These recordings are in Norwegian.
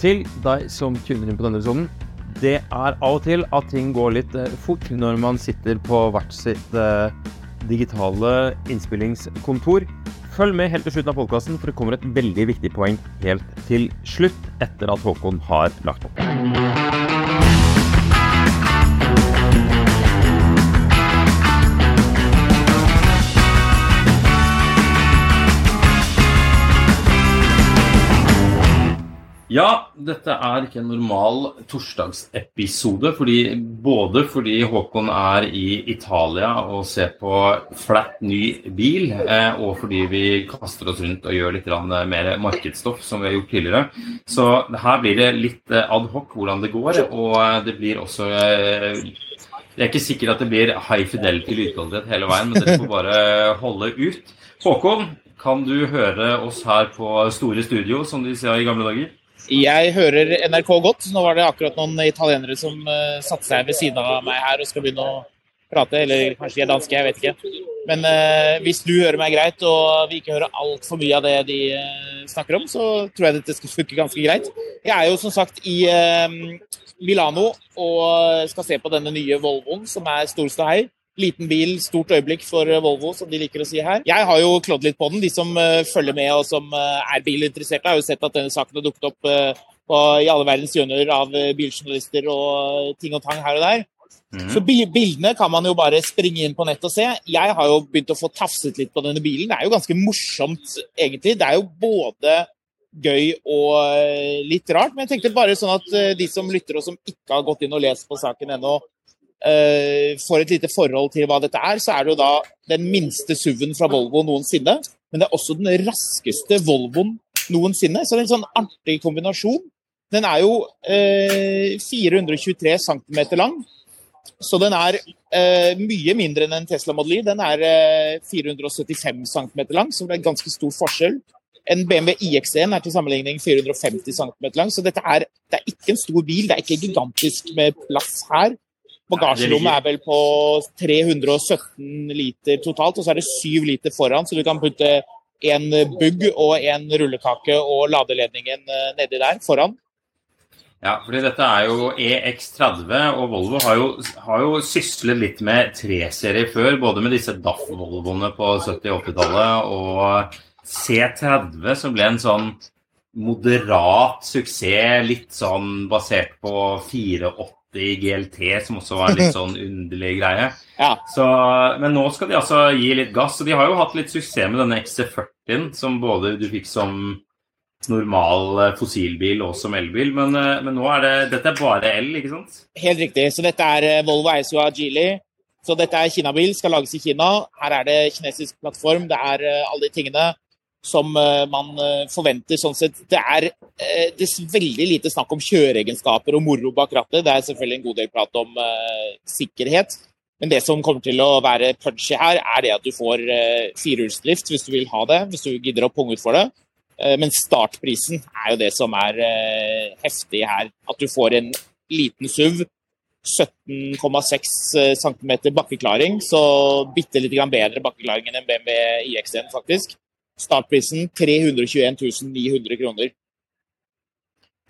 til deg som tuner inn på denne episoden. Det er av og til at ting går litt eh, fort når man sitter på hvert sitt eh, digitale innspillingskontor. Følg med helt til slutten av podkasten, for det kommer et veldig viktig poeng helt til slutt, etter at Håkon har lagt opp. Ja, dette er ikke en normal torsdagsepisode. Fordi, både fordi Håkon er i Italia og ser på flatt ny bil, eh, og fordi vi kaster oss rundt og gjør litt mer markedsstoff, som vi har gjort tidligere. Så her blir det litt eh, ad hoc hvordan det går, og eh, det blir også Det er ikke sikkert at det blir high fidelity lydkvalitet hele veien, men dere får bare holde ut. Håkon, kan du høre oss her på Store Studio, som de sa i gamle dager? Jeg hører NRK godt. Nå var det akkurat noen italienere som uh, satte seg ved siden av meg her og skal begynne å prate. Eller kanskje de er danske, jeg vet ikke. Men uh, hvis du hører meg greit, og vi ikke hører altfor mye av det de uh, snakker om, så tror jeg dette skal funke ganske greit. Jeg er jo som sagt i Milano og skal se på denne nye Volvoen som er stor ståhei. Liten bil, stort øyeblikk for eh, Volvo, som de liker å si her. Jeg har jo klådd litt på den. De som uh, følger med og som uh, er bilinteresserte, har jo sett at denne saken har dukket opp på, i alle verdens hjørner av biljournalister og ting og tang her og der. Mm. Så bildene kan man jo bare springe inn på nett og se. Jeg har jo begynt å få tafset litt på denne bilen. Det er jo ganske morsomt, egentlig. Det er jo både gøy og litt rart. Men jeg tenkte bare sånn at de som lytter og som ikke har gått inn og lest på saken ennå, får et lite forhold til hva dette er, så er det jo da den minste SUV-en fra Volvo noensinne. Men det er også den raskeste Volvoen noensinne. Så det er en sånn artig kombinasjon. Den er jo uh, 423 cm lang. Så den er uh, mye mindre enn en Tesla Model Y. Den er 475 cm lang, så det er ganske stor forskjell. En BMW iX1 er til sammenligning 450 cm lang, så dette er, det er ikke en stor bil. Det er ikke gigantisk med plass her. Bagasjerommet er vel på 317 liter totalt, og så er det 7 liter foran, så du kan putte en bugg og en rullekake og ladeledningen eh, nedi der foran. Ja, fordi dette er jo EX30, og Volvo har jo, har jo syslet litt med 3-serier før. Både med disse DAF-Volvoene på 70- og 80-tallet og C30, som ble en sånn moderat suksess, litt sånn basert på 480 i GLT, som også var litt sånn underlig greie. Ja. Så, men nå skal de altså gi litt gass. Og de har jo hatt litt suksess med denne XC40-en, som både du fikk som normal eh, fossilbil og som elbil. Men, eh, men, nå er det Dette er bare el, ikke sant? Helt riktig. Så dette er eh, Volvo Aisua Geely. Så dette er Kina-bil, skal lages i Kina. Her er det kinesisk plattform, det er alle de tingene som eh, man eh, forventer. sånn sett. Det er, eh, det er veldig lite snakk om kjøreegenskaper og moro bak rattet. Det er selvfølgelig en god del prat om uh, sikkerhet. Men det som kommer til å være punchy her, er det at du får uh, firehjulsdrift hvis du vil ha det. Hvis du gidder å punge ut for det. Uh, men startprisen er jo det som er heftig her. At du får en liten SUV. 17,6 cm bakkeklaring, så bitte litt bedre bakkeklaring enn en BMW iX1, faktisk. Startprisen 321 900 kroner.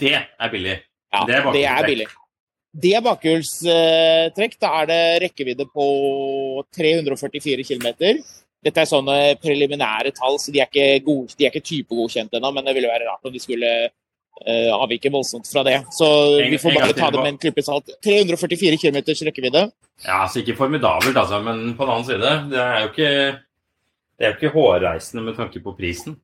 Det er billig. Ja, det er, det er billig. Det er bakhjulstrekk. Da er det rekkevidde på 344 km. Dette er sånne preliminære tall, så de er ikke, gode, de er ikke typegodkjent ennå. Men det ville være rart om de skulle uh, avvike voldsomt fra det. Så vi får bare ta det med en klype salt. 344 km rekkevidde. Ja, så ikke formidabelt, altså. Men på den annen side, det er jo ikke det er jo ikke hårreisende med tanke på prisen.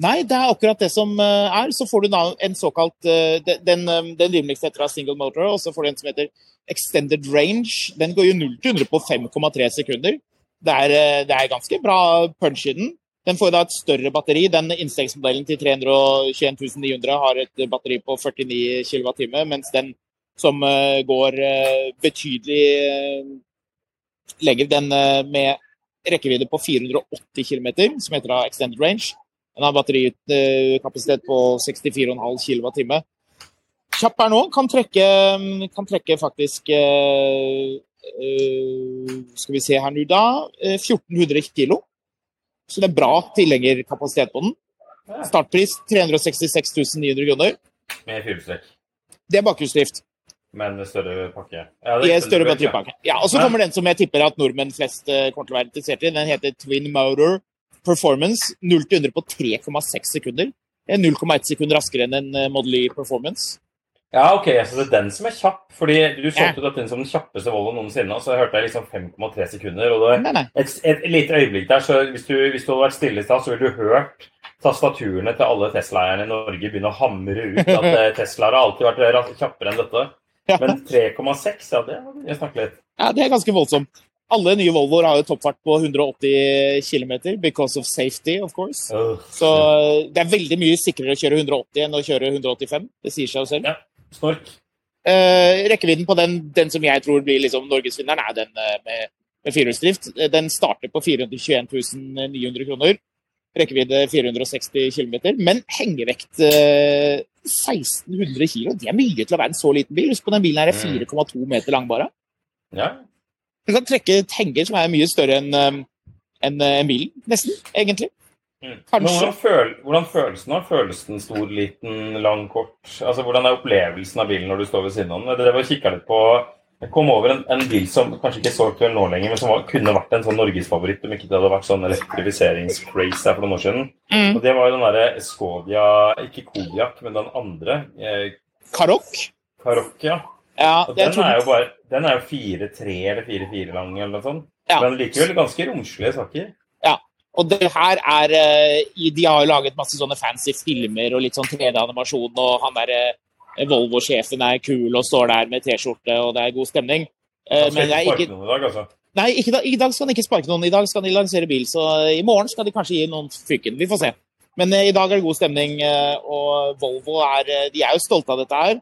Nei, det er akkurat det som eh, er. Så får du en såkalt eh, Den, eh, den rimeligste heter single motor, og så får du en som heter extended range. Den går jo 0 til 100 på 5,3 sekunder. Det er, det er, ganske bra punch i den. Den får da et større batteri. Den innstegsmodellen til 321 900 har et batteri på 49 kWt, mens den som går betydelig lenger, den med rekkevidde på 480 km, som heter da extended range. Den har batterikapasitet på 64,5 kWt. Kjapp her nå. Kan trekke, kan trekke faktisk uh, Skal vi se her nå, da. 1400 eh, kg. Så det er bra tilhengerkapasitet på den. Startpris 366 900 kroner. Med firehjulstrekk. Det er bakhjulsdrift. Men større pakke. Ja, I det en større batteripakke. Ja, og så kommer den som jeg tipper at nordmenn flest eh, kommer til å være interessert i. Den heter Twin Motor Performance. 0 til 100 på 3,6 sekunder. Det er 0,1 sekund raskere enn en eh, Model E Performance. Ja, ok, så det er den som er kjapp. Fordi du solgte ja. inn som den kjappeste Volvo noensinne, og så hørte jeg liksom 5,3 sekunder. Og det, Nei, nei. et, et lite øyeblikk der, så hvis du, hvis du hadde vært stille i stad, så ville du hørt tastaturene til alle Tesla-eierne i Norge begynne å hamre ut at Tesla Teslaer har alltid vært kjappere enn dette. Ja. Men 3,6, ja, det må vi snakke litt. Ja, det er ganske voldsomt. Alle nye Volvoer har jo toppfart på 180 km, because of safety, of course. Øh. Så det er veldig mye sikrere å kjøre 180 enn å kjøre 185. Det sier seg jo selv. Snork. Eh, rekkevidden på den, den som jeg tror blir liksom norgesvinneren, er den eh, med, med firehjulsdrift. Eh, Den starter på 421 900 kroner. Rekkevidde 460 km. Men hengevekt eh, 1600 kilo, det er mye til å være en så liten bil. Husk på den bilen her er 4,2 meter lang bare. Ja. Du kan trekke tenger som er mye større enn en, en, eh, bilen, nesten, egentlig. Mm. Hvordan, føl, hvordan føles den? Føles den stor, liten, lang, kort? Altså, Hvordan er opplevelsen av bilen når du står ved siden av den? Jeg drev og litt på Jeg kom over en, en bil som kanskje ikke er så aktuell nå lenger, men som var, kunne vært en sånn norgesfavoritt om ikke det hadde vært sånn elektrifiseringscraze her for noen år siden. Mm. Og Det var jo den derre Skodia Ikke Kodiak, men den andre. Eh, Karok. Karok, ja. Ja, Og den, tror... er jo bare Den er jo 4-3 eller 4-4 lang eller noe sånt. Ja. Men likevel ganske romslige saker. Ja. Og det her er eh, De har jo laget masse sånne fancy filmer og litt sånn 3D-animasjon, og han der eh, Volvo-sjefen er kul og står der med T-skjorte, og det er god stemning. Eh, Han skal ikke sparke noen i dag, altså. nei, da, i dag skal han ikke sparke noen. I dag skal de lansere bil, så i morgen skal de kanskje gi noen fyken. Vi får se. Men eh, i dag er det god stemning, eh, og Volvo er, de er jo stolte av dette her.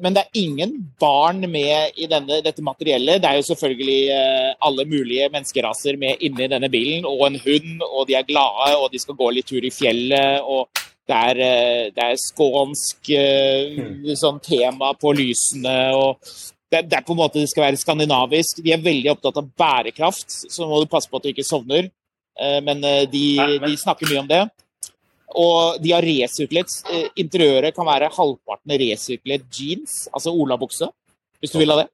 Men det er ingen barn med i denne, dette materiellet. Det er jo selvfølgelig alle mulige menneskeraser med inni denne bilen, og en hund, og de er glade, og de skal gå litt tur i fjellet. og det er, eh, det er skånsk eh, sånn tema på lysene. og det, det er på en måte det skal være skandinavisk. De er veldig opptatt av bærekraft, så må du passe på at du ikke sovner. Eh, Men de, de snakker mye om det. Og de har resirkulert Interiøret kan være halvparten resirkulert jeans, altså olabukse, hvis du vil ha det.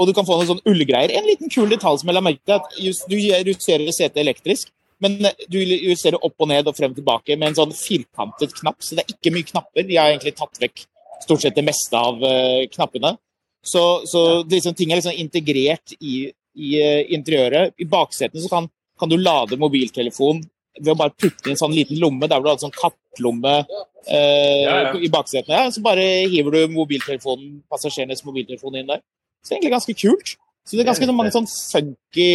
Og du kan få noen sånne ullgreier. En liten kul detalj som jeg la merke til, at du justerer setet elektrisk, men du justerer opp og ned og frem og tilbake med en sånn firkantet knapp, så det er ikke mye knapper. De har egentlig tatt vekk stort sett det meste av eh, knappene. Så, så det liksom, ting er liksom integrert i, i eh, interiøret. I baksetene så kan, kan du lade mobiltelefon ved å bare putte i en sånn liten lomme der hvor du har en sånn kattlomme eh, Ja, ja. i baksetene. Ja, så bare hiver du mobiltelefonen, passasjerenes mobiltelefon inn der. Så det er egentlig ganske kult. Så det er ganske mange sånn funky,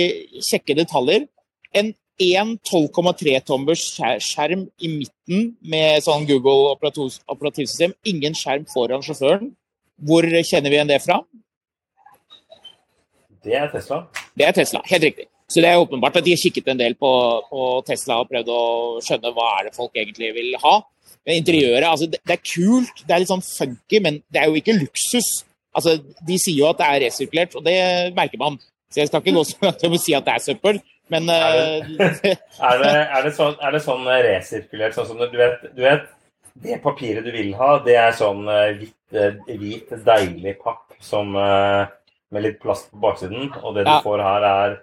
kjekke detaljer. En 1 12,3 tommers skjerm i midten med sånn Google operativsystem. Ingen skjerm foran sjåføren. Hvor kjenner vi igjen det fra? Det er Tesla. Det er Tesla, helt riktig. Så det er åpenbart at de har kikket en del på, på Tesla og prøvd å skjønne hva er det folk egentlig vil ha. Men interiøret, altså det, det er kult, det er litt sånn funky, men det er jo ikke luksus. Altså, De sier jo at det er resirkulert, og det merker man. Så jeg skal ikke gå så langt i å si at det er søppel, men eh, Er det, er det, sånn, er det sånn resirkulert, sånn som du vet, du vet Det papiret du vil ha, det er sånn eh, hvit, eh, hvit deilig papp som, eh, med litt plast på baksiden. Og det du Ja. får her, er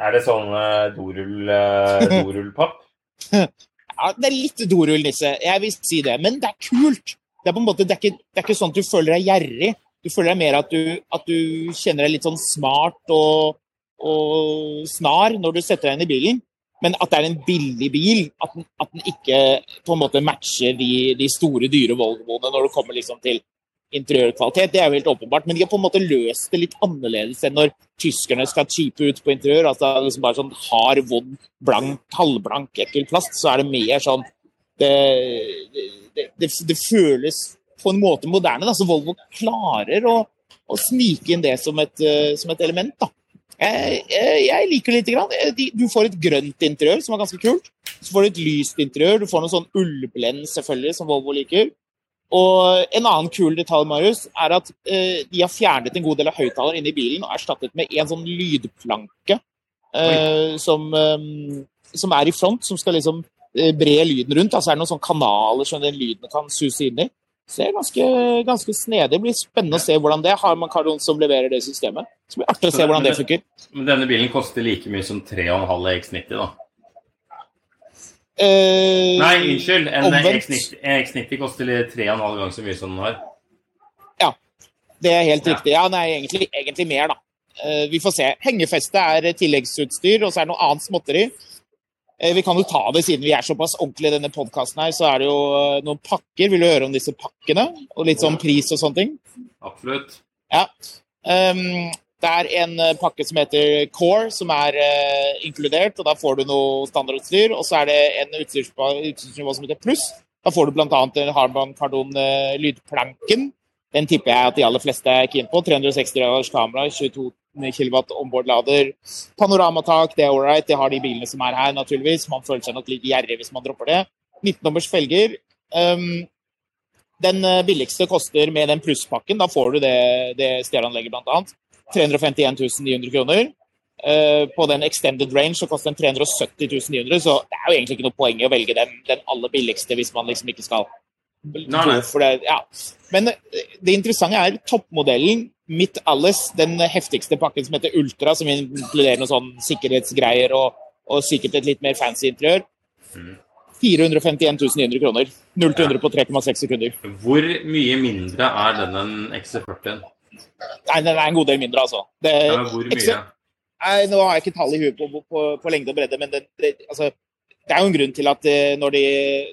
Er det sånn eh, dorull, eh, dorullpapp? Ja, det er litt dorullnisse, jeg vil si det. Men det er kult. Det er på en måte, det er ikke, det er ikke sånn at du føler deg gjerrig. Du føler deg mer at du, at du kjenner deg litt sånn smart og, og snar når du setter deg inn i bilen. Men at det er en billig bil, at den, at den ikke på en måte matcher de, de store, dyre Volvoene når det kommer liksom til interiørkvalitet, det er jo helt åpenbart. Men de har på en måte løst det litt annerledes enn når tyskerne skal cheape ut på interiør. altså liksom Bare sånn hard, vond, blank, halvblank, ekkel plast. Så er det mer sånn Det, det, det, det føles på en måte moderne. Da. Så Volvo klarer å, å snike inn det som et, eh, som et element. da. Jeg, jeg, jeg liker det lite grann. Eh, du får et grønt interiør, som er ganske kult. Så får du et lyst interiør. Du får noe sånn ullblend, selvfølgelig, som Volvo liker. Og en annen kul detalj Marius, er at eh, de har fjernet en god del av høyttaleren inne i bilen og erstattet med en sånn lydplanke eh, som, eh, som er i front, som skal liksom bre lyden rundt. Altså er det noen sånne kanaler som den lyden kan suse inn i. Så det er ganske, ganske snedig. Det blir spennende å se hvordan det har man noen som leverer det systemet. Så det blir artig å se hvordan det funker. Men denne bilen koster like mye som 3,5 X90, da? Eh, Nei, unnskyld. En. X90, X90 koster 3,5 ganger så mye som den har. Ja, Det er helt riktig. Ja, nei, egentlig, egentlig mer, da. Eh, vi får se. Hengefeste er tilleggsutstyr, og så er det noe annet småtteri. Eh, vi kan jo ta det siden vi er såpass ordentlige i denne podkasten her, så er det jo eh, noen pakker. Vil du høre om disse pakkene? Og litt sånn pris og sånne ting? Absolutt. Ja. Um, det er en eh, pakke som heter Core, som er uh, inkludert. og Da får du noe standardutstyr. Og så er det en utstyrsnivå som heter Pluss. Da får du bl.a. en Harman Kardon lydplanken. Den tipper jeg at de aller fleste er keen på. 360 graders kamera, 22 kW onboard-lader. Panoramatak, det er ålreit. Det har de bilene som er her, naturligvis. Man føler seg nok litt gjerrig hvis man dropper det. 19-nummers felger. Um, den eh, billigste koster med den plusspakken, da får du det, det stereoanlegget bl.a. 351 900 kroner. Uh, på den extended range så koster den 370 900, så det er jo egentlig ikke noe poeng i å velge den, den aller billigste hvis man liksom ikke skal Nei, nei. for det, ja. Men eh, det interessante er toppmodellen Mitt Alles, den heftigste pakken som heter Ultra, som inkluderer noen sånn sikkerhetsgreier og, og sikkert et litt mer fancy interiør. Mhm. 451 900 kroner. 0 til 100 på 3,6 sekunder. Hvor mye mindre er den enn XC40-en? Nei, den er en god del mindre, altså. Det, Ja, hvor mye? Nei, nå har jeg ikke tall i huet på, på, på lengde og bredde, men det, det, altså, det er jo en grunn til at eh, når de,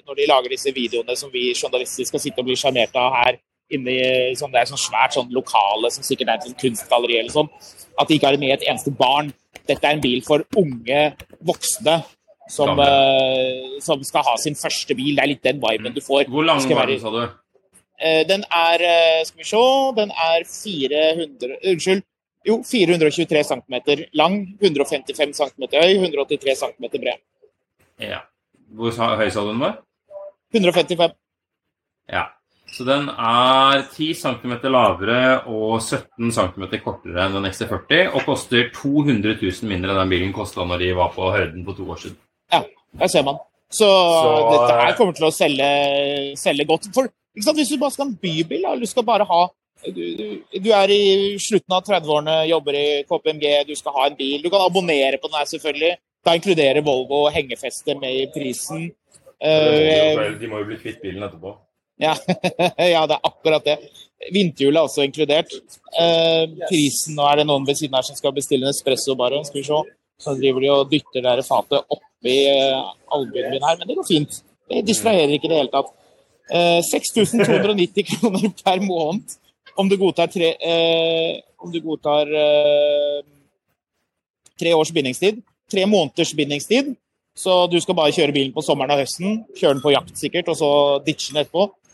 når de lager disse videoene som vi journalister skal sitte og bli sjarmert av her inne i sånn, det er sånn svært sånn lokale som sikkert er et sånn kunstgalleri eller sånn, at de ikke har med et eneste barn. Dette er en bil for unge voksne som, eh, som skal ha sin første bil. Det er litt den viben du får. Hvor lang var den, sa du? Uh, Den er uh, Skal vi se Den er 400 Unnskyld. Jo, 423 cm lang, 155 cm høy, 183 cm bred. Ja. Hvor høy sa du den var? 155. Ja. Så den er 10 cm lavere og 17 cm kortere enn den XC40, og koster 200 000 mindre enn den bilen kosta når de var på høyden for to år siden. Ja, der ser man. Så, Så- dette her kommer til å selge, selge godt. For ikke sant? Hvis du bare skal ha en bybil, da, eller du skal bare ha du, du, du er i slutten av 30-årene, jobber i KPMG, du skal ha en bil. Du kan abonnere på den her, selvfølgelig. Da inkluderer Volvo hengefeste med i prisen. Eh, De må jo bli kvitt bilen etterpå. Ja, ja, det er akkurat det. Vinterhjulet er også inkludert. Eh, prisen Nå er det noen ved siden her som skal bestille en espresso, bare. Skal vi se. Så driver de og dytter det fatet oppi eh, albuen min her, men det går fint. Det distraherer ikke i det hele tatt. Eh, 6290 kroner per måned om du godtar tre, eh, om du godtar eh, tre års bindingstid. Tre måneders bindingstid. Så du skal bare kjøre bilen på sommeren og høsten, kjøre den på jakt sikkert, og så ditche den etterpå.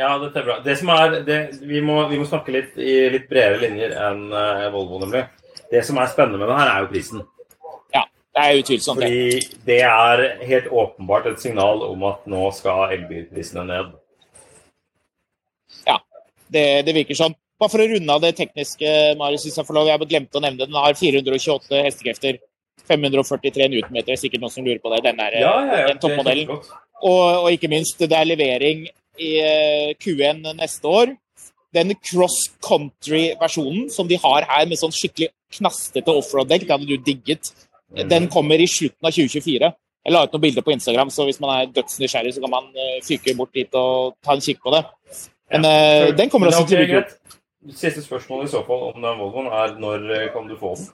Ja, dette er bra. Det som er, det, vi, må, vi må snakke litt i litt bredere linjer enn uh, Volvo, nemlig. Det som er spennende med det her, er jo prisen. Ja, det er utvilsomt. Fordi det er helt åpenbart et signal om at nå skal elbilprisene ned. Ja, det, det virker sånn. Bare for å runde av det tekniske, Marius, hvis jeg får lov. Jeg glemte å nevne det. Den har 428 hestekrefter. 543 newtonmeter, sikkert noen som lurer på det. Den er Ja, ja, ja. den toppmodellen. Og, og ikke minst, det er levering i eh, Q1 neste år. Den cross country-versjonen som de har her, med sånn skikkelig knastete offroad-dekk, det hadde du digget. Mm. Den kommer i slutten av 2024. Jeg la ut noen bilder på Instagram, så hvis man er dødsnysgjerrig, så kan man eh, fyke bort dit og ta en kikk på det. Men eh, den kommer også til å. Siste spørsmål i så fall om den Volvoen er når kan du få den?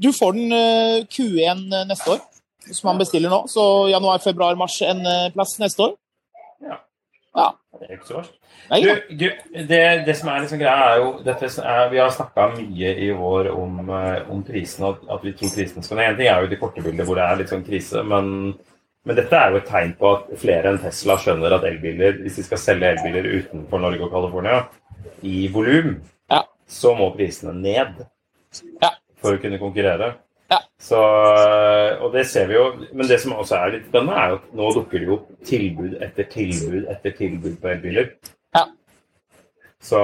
Du får den eh, Q1 neste år, som man bestiller nå. Så januar, februar, mars en plass neste år. Ja. Det er ikke så verst. Nei, Du, ja. du, det, det som er liksom greia, er jo dette er, Vi har snakka mye i vår om, eh, om prisene, at, at vi tror prisene skal ned. En ting er jo de korte bildene hvor det er litt sånn krise, men, men dette er jo et tegn på at flere enn Tesla skjønner at elbiler, hvis de skal selge elbiler utenfor Norge og California i volum, Ja. så må prisene ned Ja. for å kunne konkurrere. Ja. Så, og det ser vi jo, Men det som også er litt spennende, er jo at nå dukker det jo opp tilbud etter tilbud etter tilbud på elbiler. Ja. Så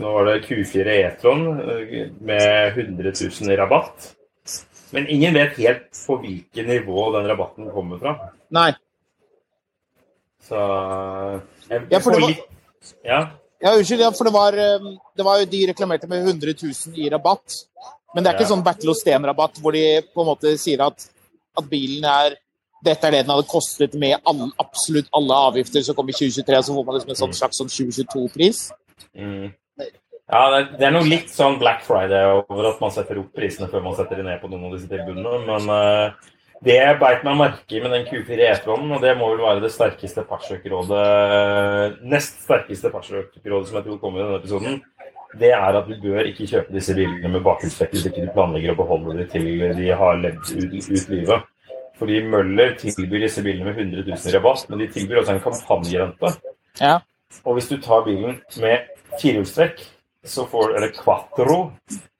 nå var det Q4 E-tron øh, med 100 000 i rabatt. Men ingen vet helt på hvilket nivå den rabatten kommer fra. Nei. Så jeg, Ja, for det var- litt, ja. Ja, unnskyld, ja, for det var, eh, det var jo de reklamerte med 100 000 i rabatt. Men det er ikke sånn Bertil Osten-rabatt hvor de på en måte sier at, at bilen er dette er det den hadde kostet med alle, absolutt alle avgifter som kom i 2023. Så får man liksom en sånn slags sånn 2022-pris. Mm. Ja, det, er noe litt sånn Black Friday over at man setter opp prisene før man setter dem ned på noen av disse tilbudene. Men uh, det jeg beit meg merke i med den Q4 E-tronen, og det må vel være det sterkeste Nest sterkeste fartssøkerrådet som jeg tror kommer i denne episoden, det er at du bør ikke kjøpe disse bilene med bakhjulstrekk hvis ikke du planlegger å beholde dem til de har levd ut, ut livet. Fordi Møller tilbyr disse bilene med 100 000 rabatt, men de tilbyr også en kampanjerente. Ja. Og hvis du tar bilen med firehjulstrekk, så får eller quattro,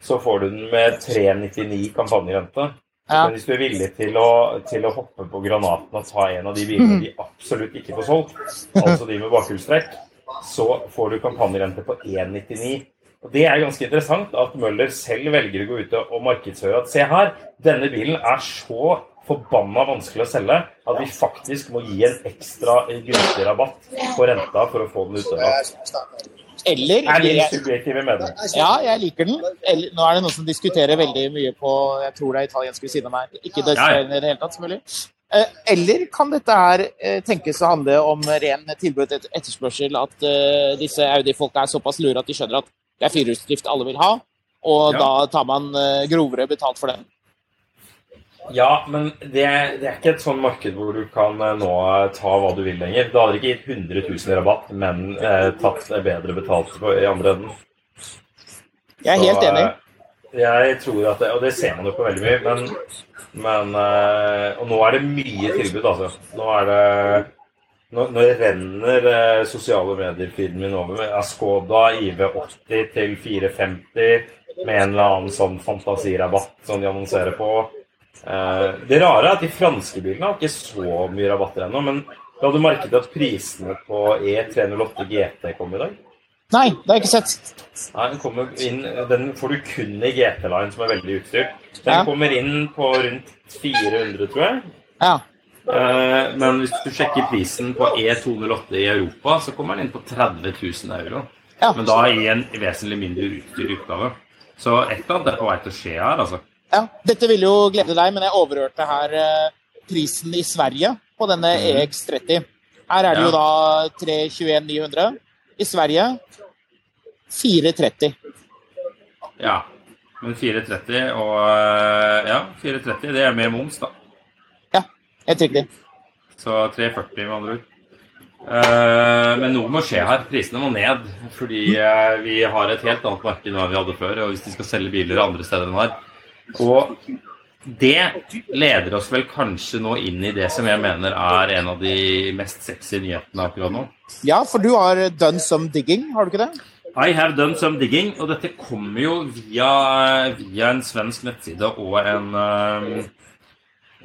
så får du den med 399 kampanjerente. Ja. Men hvis du er villig til å, til å hoppe på granaten og ta en av de bilene de absolutt ikke får solgt, altså de med bakhjulstrekk, så får du kampanjerente på 199. Og Det er ganske interessant at Møller selv velger å gå ut og markedsføre at se her, denne bilen er så forbanna vanskelig å selge at vi faktisk må gi en ekstra gunstig rabatt på renta for å få den ut. Eller Er subjektive mening. Ja, jeg liker den. Eller, nå er det noen som diskuterer veldig mye på jeg tror det er italiensk ved siden av meg. Ikke ja. i det hele tatt, selvfølgelig. Eh, Eller kan dette her eh, tenkes å handle om ren tilbud et etterspørsel? At eh, disse Audi-folka er såpass lure at de skjønner at det er firehjulsdrift alle vil ha, og Ja. da tar man eh, grovere betalt for den. Ja, men det, det er ikke et sånn marked hvor du kan eh, nå ta hva du vil lenger. Da hadde ikke gitt 100 000 i rabatt, men eh, tatt bedre betalt på, i andre enden. Jeg er helt enig. eh, Jeg tror at det, Og det ser man jo på veldig mye, men, men eh, Og nå er det mye tilbud, altså. Nå er det Nå, nå renner eh, sosiale medier-feeden min over med Skoda IV80 til 450 med en eller annen sånn fantasirabatt som de annonserer på. Eh, det rare er at de franske bilene har ikke så mye rabatter ennå, men du hadde merket at prisene på E308 GT kom i dag? Nei, det har jeg ikke sett. Nei, den kommer inn Den får du kun i GT-line, som er veldig utstyrt. Den Ja. kommer inn på rundt 400, tror jeg. Ja. Eh, men hvis du sjekker prisen på E208 i Europa, så kommer den inn på 30 000 euro. Ja. Men da i en vesentlig mindre utstyrt utgave. Så et eller annet er på vei til å skje her, altså. Ja, Dette ville jo glede deg, men jeg overhørte her eh, prisen i Sverige på denne EX30. Her er det jo da 321 900. I Sverige 430. Ja. Men 430 og eh, Ja, 430 det er med moms, da. Helt riktig. Så 340 med andre ord. Eh, men noe må skje her. Prisene må ned. Fordi eh, vi har et helt annet marked enn vi hadde før. Og hvis de skal selge biler andre steder enn her. Og det leder oss vel kanskje nå inn i det som jeg mener er en av de mest sexy nyhetene akkurat nå. Ja, for du har done some digging, har du ikke det? I have done some digging, og dette kommer jo via, via en svensk nettside og en, eh,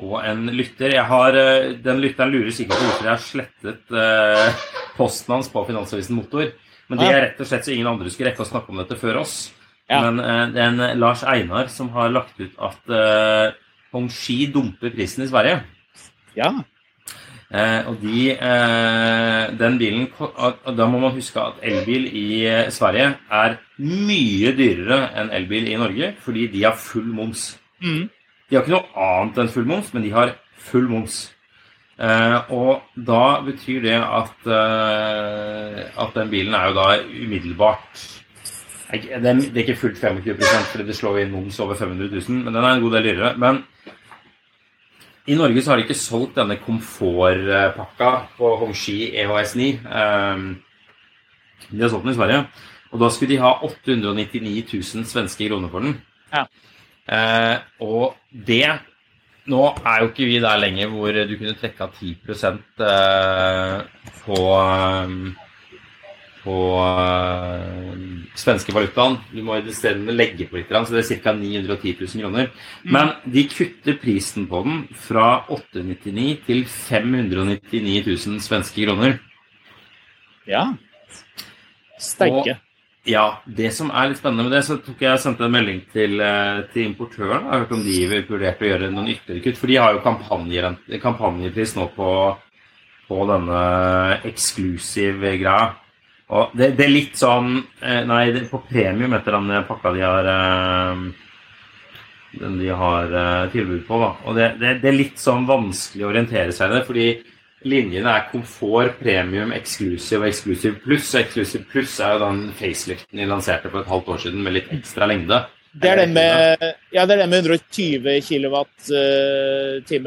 og en lytter. Jeg har, eh, den lytteren lurer sikkert på hvorfor jeg har slettet eh, posten hans på Finansavisen Motor. Men det er rett og slett så ingen andre skulle rekke å snakke om dette før oss. Ja. Men eh, det er en Lars Einar som har lagt ut at eh, Hongxi dumper prisen i Sverige. Ja. Eh, og de, eh, den bilen Da må man huske at elbil i eh, Sverige er mye dyrere enn elbil i Norge, fordi de har full moms. Mm. De har ikke noe annet enn full moms, men de har full moms. Eh, og da betyr det at, eh, at den bilen er jo da umiddelbart det er, ikke fullt 25% fordi det slår inn moms over 500 000, men den er en god del dyrere. Men i Norge så har de ikke solgt denne komfortpakka på Hongshi EHS9. Eh, de har solgt den i Sverige. Og da skulle de ha 899 000 svenske kroner for den. Ja. Uh, og det Nå er jo ikke vi der lenger hvor du kunne trekke av 10 eh, på um, på uh, svenske valutaen. Du må isteden legge på litt, så det er ca. 910 000 kroner. Mm. Men de kutter prisen på den fra 899 til 599 000 svenske kroner. Ja. Steike. Ja, det som er litt spennende med det, så tok jeg sendte en melding til, eh, til importøren. Jeg har hørt om de vurderte å gjøre noen ytterligere kutt. For de har jo kampanjepris nå på, på denne exclusive greia. Og det, det, er litt sånn eh, Nei, på premium etter den pakka de har eh, Den de har tilbud på, da. Og det, det, det, er litt sånn vanskelig å orientere seg i det, fordi linjene er komfort, premium, exclusive og exclusive pluss. Eksklusiv pluss er jo den faceliften de lanserte for et halvt år siden med litt ekstra lengde. Det er den med, ja, det er den med 120 kWt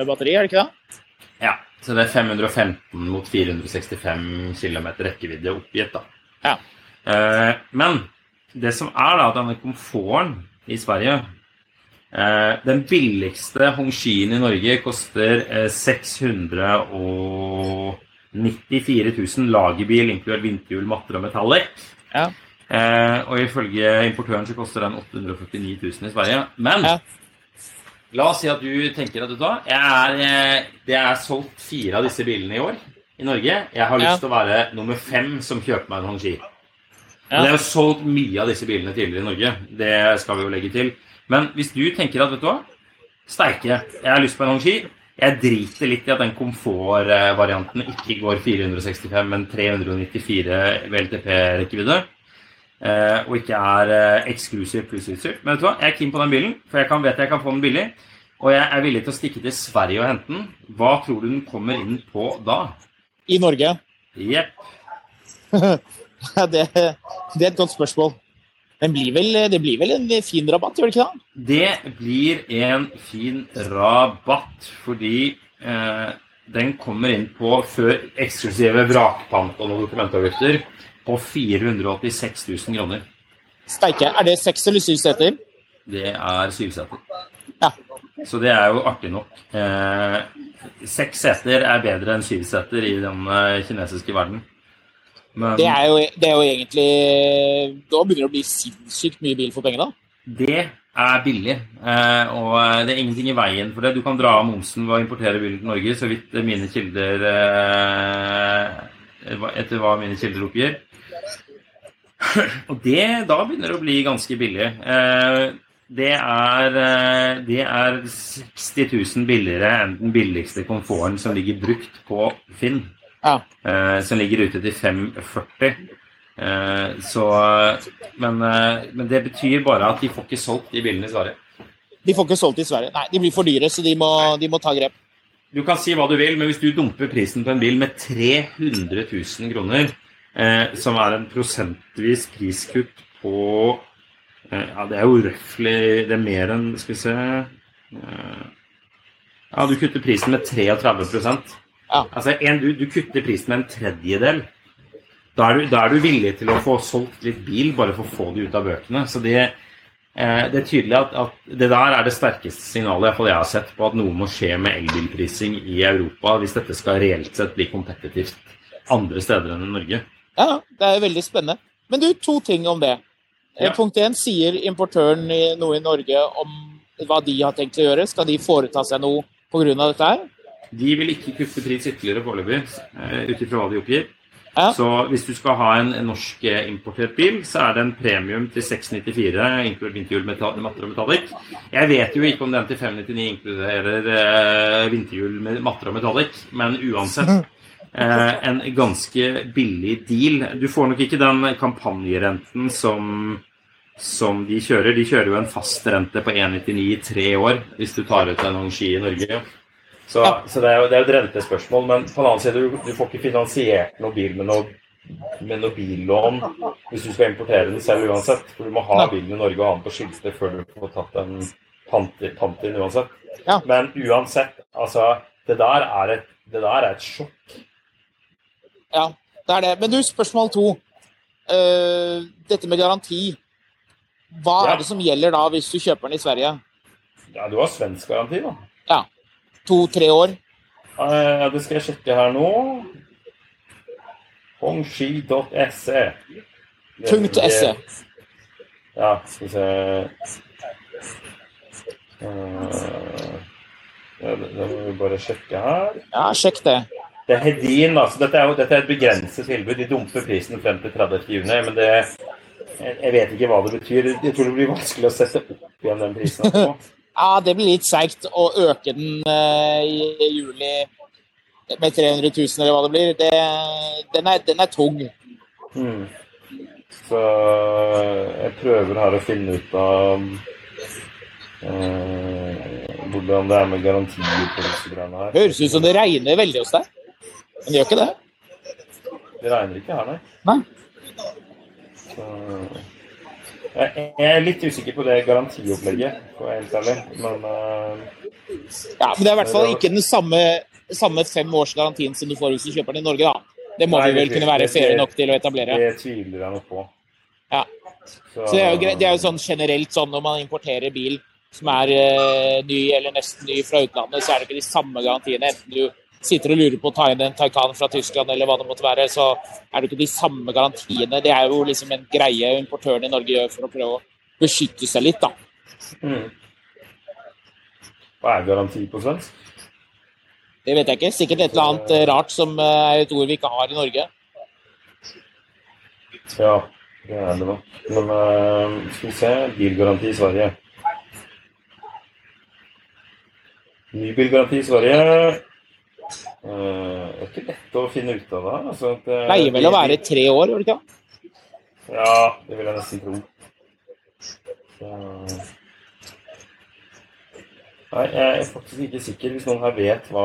batteri, er det ikke det? Ja. Så det er 515 mot 465 km rekkevidde oppgitt. da. Ja. Eh, men det som er da, denne komforten i Sverige eh, Den billigste hongshien i Norge koster eh, 694 000 lagerbil, inkludert vinterhjul, matter og metaller. Ja. Eh, og ifølge importøren så koster den 849 000 i Sverige. Men Ja. La oss si at du tenker at du tar er, eh, Det er solgt fire av disse bilene i år i Norge. Jeg har lyst Ja. til å være nummer fem som kjøper meg en Hongshi. Ja. Det er jo solgt mye av disse bilene tidligere i Norge. Det skal vi jo legge til. Men hvis du tenker at vet du hva, steike, jeg har lyst på en Hongxi. Jeg driter litt i at den komfortvarianten ikke går 465, men 394 VLTP-rekkevidde. Eh, og ikke er eh, eksklusiv plussutstyr. Men vet du hva, jeg er keen på den bilen, for jeg kan, vet jeg kan få den billig. Og jeg er villig til å stikke til Sverige og hente den. Hva tror du den kommer inn på da? I Norge? Jepp. Det, det er et godt spørsmål. Blir vel, det blir vel en fin rabatt, gjør det ikke det? Det blir en fin rabatt, fordi eh, den kommer inn på før eksklusive vrakpant og dokumentavgifter på 486 000 kroner. Steike. Er det seks eller syv seter? Det er syv seter. Ja. Så det er jo artig nok. Eh, seks seter er bedre enn syv seter i den eh, kinesiske verden. Men Det er, jo, det er jo egentlig Da begynner det å bli sinnssykt mye bil for pengene. det er billig. Eh, og det er ingenting i veien for det. Du kan dra av momsen ved å importere bilen til Norge, så vidt mine kilder eh, Etter hva mine kilder oppgir. Og det, da begynner det å bli ganske billig. Eh, det er, det er 60 000 billigere enn den billigste komforten som ligger brukt på Finn. Ja. Eh, som ligger ute til 540. Eh, så, men, eh, men det betyr bare at de får ikke solgt de bilene i Sverige. De får ikke solgt i Sverige. Nei, de blir for dyre, så de må, de må ta grep. Du kan si hva du vil, men hvis du dumper prisen på en bil med 300 000 kroner, eh, som er en prosentvis priskutt på eh, Ja, det er jo røftlig Det er mer enn Skal vi se eh, Ja, du kutter prisen med 33 Ja. Altså, en, du, du kutter prisen med en tredjedel. Da er, du, da er du villig til å få solgt litt bil bare for å få det ut av bøkene. Så det, eh, det er tydelig at, at det der er det sterkeste signalet jeg har sett på at noe må skje med elbilprising i Europa hvis dette skal reelt sett bli kompetitivt andre steder enn i Norge. Ja, det er veldig spennende. Men du, to ting om det. Eh, Ja. Punkt én, sier importøren i- noe i Norge om hva de har tenkt å gjøre? Skal de foreta seg noe pga. dette her? De vil ikke kutte pris ytterligere foreløpig, eh, ut ifra hva de oppgir. Ja. Så hvis du skal ha en, norskimportert bil, så er det en premium til 694, inkludert vinterhjul matter og metallic. Jeg vet jo ikke om den til 599 inkluderer eh, vinterhjul matter og metallic, men uansett eh, en ganske billig deal. Du får nok ikke den kampanjerenten som som de kjører. De kjører jo en fastrente på 1,99 i tre år hvis du tar ut en Angie i Norge. Så, Ja. så det er jo det er jo et rentespørsmål. Men på den annen side, du, du får ikke finansiert noen bil med noe, med noe billån hvis du skal importere den selv uansett. For du må ha bilen i Norge og ha den på skilsted før du får tatt en pant inn uansett. Ja. Men uansett, altså Det der er et, det der er et sjokk. Ja, det er det. Men du, spørsmål to. Uh, dette med garanti. Hva Ja. er det som gjelder da hvis du kjøper den i Sverige? Ja, du har svensk garanti, da. Ja. To-tre år? Ja, det skal jeg sjekke her nå. Hongshi.se. Punkt SE. Ja, skal vi se Da ja, det, det må vi bare sjekke her. Ja, sjekk det. Det er Hedin, altså. Dette er jo dette er et begrenset tilbud. De dumper prisen frem til 30. juni, men det jeg, jeg vet ikke hva det betyr. Jeg tror det blir vanskelig å sette opp igjen den prisen. etterpå. Ja, det blir litt seigt å øke den eh, i juli med 300 000, eller hva det blir. Det, den, er, den er tung. Mm. Så jeg prøver her å finne ut av eh, hvordan det er med garantier på disse greiene her. Høres ut som det regner veldig hos deg. Men det gjør ikke det. Det regner ikke her, nei. Nei. Så, jeg, er litt usikker på det garantiopplegget, for å være helt ærlig. Men uh, Ja, Men det er i hvert fall ikke den samme, samme fem års garantien som du får hvis du kjøper den i Norge, da. Det må Nei, vi vel kunne være det- fair nok til å etablere. det tviler jeg nok på. Ja. Så det er jo, det er jo sånn generelt sånn når man importerer bil som er uh, ny eller nesten ny fra utlandet, så er det ikke de samme garantiene. Enten du sitter og lurer på å ta inn en Taycan fra Tyskland eller hva det måtte være, så er det ikke de samme garantiene. Det er jo liksom en greie importøren i Norge gjør for å prøve å beskytte seg litt, da. Mm. Hva er garanti på svensk? Det vet jeg ikke. Sikkert et eller annet eh, rart som eh, er et ord vi ikke har i Norge. Ja, det er det nok. Men uh, skal vi se Bilgaranti i Sverige. Ny bilgaranti i Sverige. Eh, det er ikke lett å finne ut av det. Altså, at, eh, Pleier vel å være tre år, gjør det ikke? Ja, det vil jeg nesten tro. Så... Nei, jeg er faktisk ikke sikker. Hvis noen her vet hva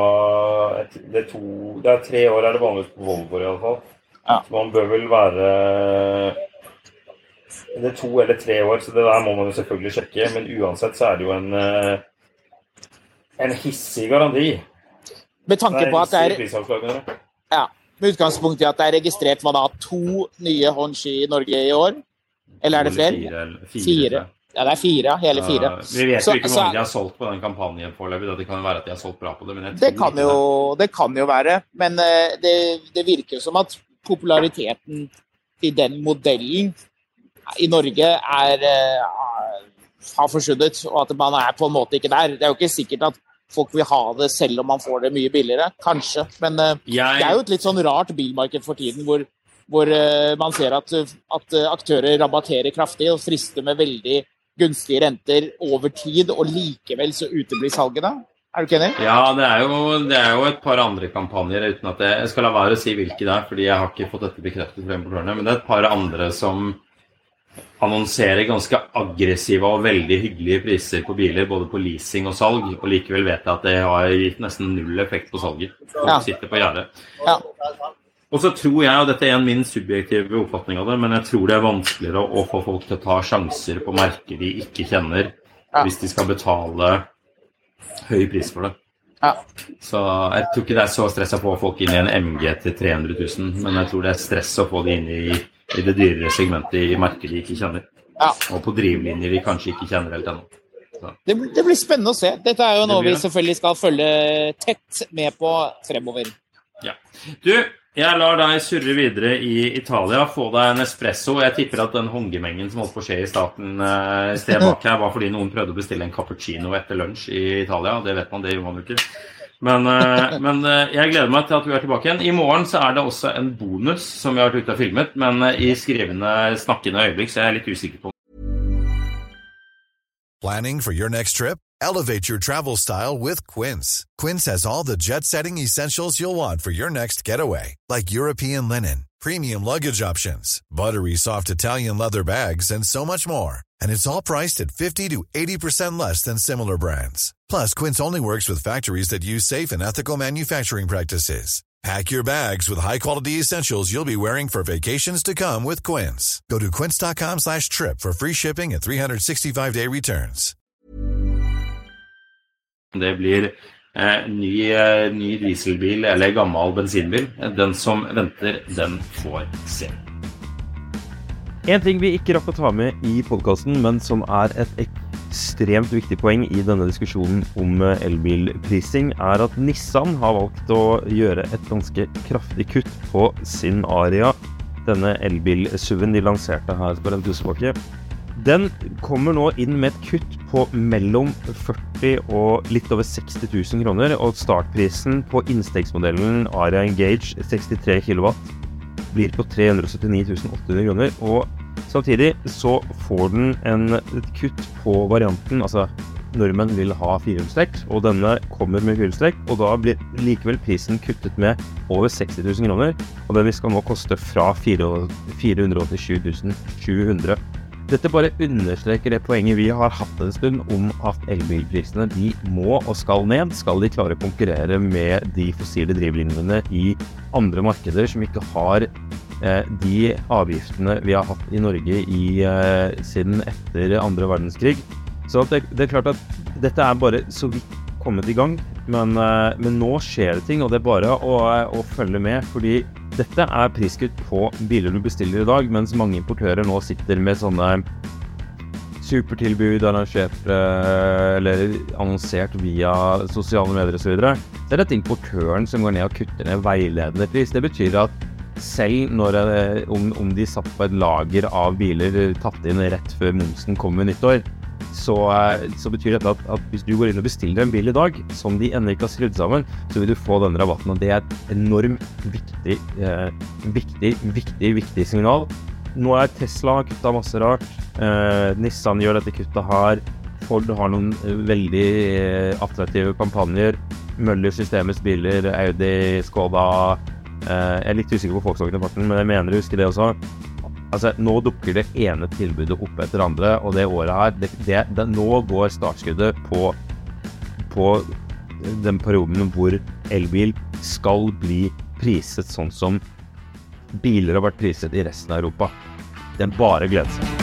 Det er, to, det er tre år er det vanligvis på Volvo i alle fall. Ja. Så man bør vel være Det er to eller tre år, så det der må man jo selvfølgelig sjekke. Men uansett så er det jo en eh, en hissig garanti. Med tanke på at det er. Ja, med utgangspunkt i at det er registrert hva da, to nye håndski i Norge i år? Eller er det flere? Fire. Fire. Fire. Ja, det er fire. Hele fire. Uh, vi vet Så- jo ikke hvor mange de har solgt på den kampanjen foreløpig. Det kan jo være at de har solgt bra på det, men jeg tror Det kan ikke jo, det kan jo være, men uh, det, det virker som at populariteten til den modellen i Norge er uh, har forsvunnet, og at man er på en måte ikke der. Det er jo ikke sikkert at folk vil ha det selv om man får det mye billigere. Kanskje. Men uh, Jeg, det er jo et litt sånn rart bilmarked for tiden, hvor, hvor uh, man ser at, at eh, aktører rabatterer kraftig og frister med veldig gunstige renter over tid, og likevel så uteblir salgene. Er du ikke enig? Ja, det er, jo, det er jo et par andre kampanjer uten at jeg, jeg skal la være å si hvilke det er, fordi jeg har ikke fått dette bekreftet fra importørene. Men det er et par andre som annonserer ganske aggressive og veldig hyggelige priser på biler, både på leasing og salg. Og likevel vet jeg at det har gitt nesten null effekt på salget. Folk Ja. sitter på gjerdet. Ja. Og så tror jeg, og dette er en min subjektive oppfatning av det, men jeg tror det er vanskeligere å få folk til å ta sjanser på merker de ikke kjenner, Ja. hvis de skal betale høy pris for det. Ja. Så jeg tror ikke det er så stress å få folk inn i en MG til 300 000, men jeg tror det er stress å få de inn i, i det dyrere segmentet i markedet de ikke kjenner. Ja. Og på drivlinjer de kanskje ikke kjenner helt ennå. Det, det blir spennende å se. Dette er jo noe vi selvfølgelig skal følge tett med på fremover. Du, jeg lar deg surre videre i Italia. Få deg en espresso. Jeg tipper at den hongemengen som holdt på å skje i starten et sted bak her, var fordi noen prøvde å bestille en cappuccino etter lunsj i Italia. Det vet man, det gjorde man jo ikke. Men, eh, men eh, jeg gleder meg til at vi er tilbake igjen. I morgen så er det også en bonus som vi har vært ute og filmet, men eh, i skrivende, snakkende øyeblikk så er jeg litt usikker på Planning for your next trip? Elevate your travel style with Quince. Quince has all the jet setting essentials you'll want for your next getaway, like European linen, premium luggage options, buttery soft Italian leather bags, and so much more. And it's all priced at 50 to 80% less than similar brands. Plus, Quince only works with factories that use safe and ethical manufacturing practices. Pack your bags with high-quality essentials you'll be wearing for vacations to come with Quince. Go to quince.com slash trip for free shipping and 365-day returns. det blir eh, ny, eh, ny dieselbil eller gammel bensinbil. Den som venter, den får se. En ting vi ikke rakk å ta med i podkasten, men som er et ekstremt viktig poeng i denne diskusjonen om eh, elbilprising, er at Nissan har valgt å gjøre et ganske kraftig kutt på sin Aria. Denne elbil-SUV-en de lanserte her på Rentusbakke. Den kommer nå inn med et kutt på mellom 40 og litt over 60 000 kroner. Og startprisen på innstegsmodellen Aria Engage 63 kW blir på 379 800 kroner. Og samtidig så får den en, et kutt på varianten. Altså nordmenn vil ha firehjulstrekk, og denne kommer med firehjulstrekk. Og da blir likevel prisen kuttet med over 60 000 kroner. Og den skal nå koste fra 487 700 dette bare understreker det poenget vi har hatt en stund om at elbilprisene de må og skal ned, skal de klare å konkurrere med de fossile drivlinjene i andre markeder som ikke har eh, de avgiftene vi har hatt i Norge i, eh, siden etter andre verdenskrig. Så det, det, er klart at dette er bare så vidt kommet i gang, men, eh, men nå skjer det ting, og det er bare å, å følge med. fordi dette er priskutt på biler du bestiller i dag, mens mange importører nå sitter med sånne supertilbud arrangert eller annonsert via sosiale medier osv. Så er dette importøren som går ned og kutter ned veiledende pris. Det betyr at selv når, eh, om, om de satt på et lager av biler tatt inn rett før momsen kom ved nyttår, så, eh, så, betyr dette at, at, hvis du går inn og bestiller en bil i dag som de ennå ikke har skrudd sammen, så vil du få denne rabatten. Og det er et enormt viktig, eh, viktig, viktig, viktig signal. Nå er Tesla kutta masse rart. Eh, Nissan gjør dette kuttet her. Ford har noen eh, veldig eh, attraktive kampanjer. Møller Systemets biler, Audi, Skoda eh, Jeg er litt usikker på Volkswagen-parten, men jeg mener å huske det også. Altså, Nå dukker det ene tilbudet opp etter andre, og det året her det, det, det, Nå går startskuddet på, på den perioden hvor elbil skal bli priset sånn som biler har vært priset i resten av Europa. Er bare å glede seg.